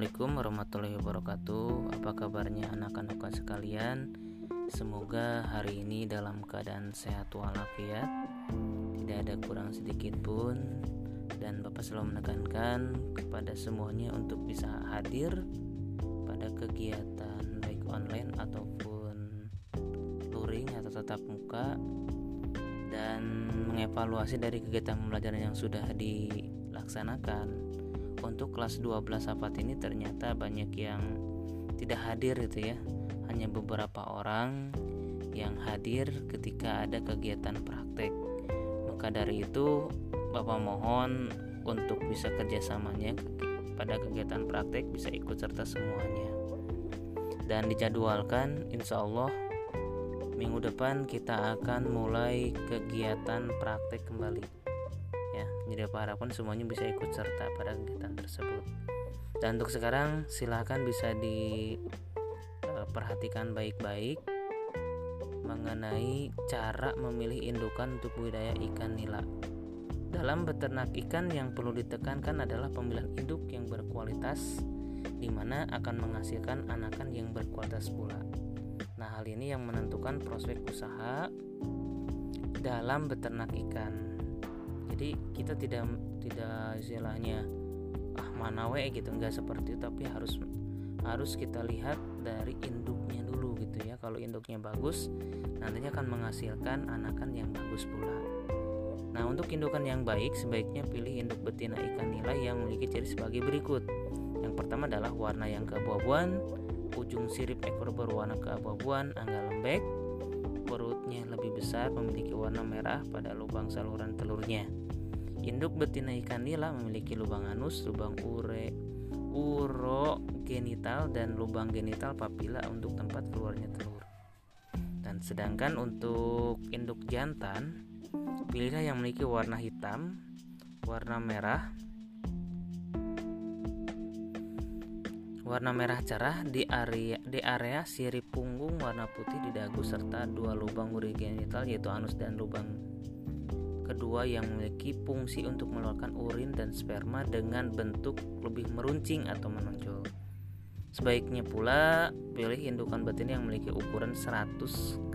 Assalamualaikum warahmatullahi wabarakatuh. Apa kabarnya anak-anak sekalian? Semoga hari ini dalam keadaan sehat walafiat. Tidak ada kurang sedikit pun. Dan Bapak selalu menekankan kepada semuanya untuk bisa hadir Pada kegiatan baik online ataupun luring atau tatap muka Dan mengevaluasi dari kegiatan pembelajaran yang sudah dilaksanakan untuk kelas 12 sahabat ini ternyata banyak yang tidak hadir itu ya. Hanya beberapa orang yang hadir ketika ada kegiatan praktek. Maka dari itu Bapak mohon untuk bisa kerjasamanya pada kegiatan praktek bisa ikut serta semuanya. Dan dijadwalkan insya Allah minggu depan kita akan mulai kegiatan praktek kembali jadi apa harapkan semuanya bisa ikut serta pada kegiatan tersebut. Dan untuk sekarang silahkan bisa diperhatikan baik-baik mengenai cara memilih indukan untuk budidaya ikan nila. Dalam beternak ikan yang perlu ditekankan adalah pemilihan induk yang berkualitas di mana akan menghasilkan anakan yang berkualitas pula. Nah, hal ini yang menentukan prospek usaha dalam beternak ikan jadi kita tidak tidak istilahnya ah mana we gitu. Nggak seperti itu tapi harus harus kita lihat dari induknya dulu gitu ya. Kalau induknya bagus nantinya akan menghasilkan anakan yang bagus pula. Nah untuk indukan yang baik sebaiknya pilih induk betina ikan nila yang memiliki ciri sebagai berikut. Yang pertama adalah warna yang keabu-abuan ujung sirip ekor berwarna keabu-abuan angga lembek perutnya lebih besar memiliki warna merah pada lubang saluran telurnya Induk betina ikan nila memiliki lubang anus, lubang ure, uro genital dan lubang genital papila untuk tempat keluarnya telur. Dan sedangkan untuk induk jantan, pilihlah yang memiliki warna hitam, warna merah, warna merah cerah di area di area sirip punggung warna putih di dagu serta dua lubang uri genital yaitu anus dan lubang kedua yang memiliki fungsi untuk mengeluarkan urin dan sperma dengan bentuk lebih meruncing atau menonjol. Sebaiknya pula pilih indukan betina yang memiliki ukuran 100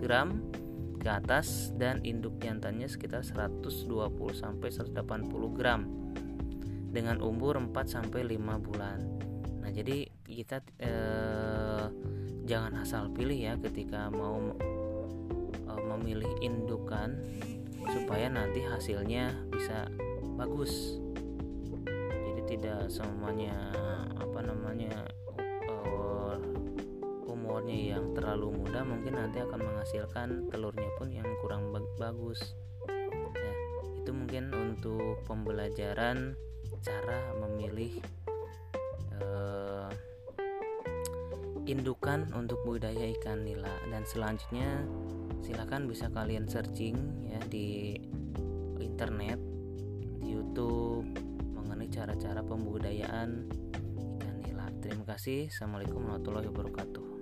gram ke atas dan induk jantannya sekitar 120 sampai 180 gram dengan umur 4 sampai 5 bulan. Nah, jadi kita eh, jangan asal pilih ya ketika mau eh, memilih indukan supaya nanti hasilnya bisa bagus. Jadi tidak semuanya apa namanya uh, umurnya yang terlalu muda mungkin nanti akan menghasilkan telurnya pun yang kurang bagus. Ya itu mungkin untuk pembelajaran cara memilih uh, indukan untuk budaya ikan nila. Dan selanjutnya silahkan bisa kalian searching ya di internet di YouTube mengenai cara-cara pembudayaan ikan nila. Terima kasih. Assalamualaikum warahmatullahi wabarakatuh.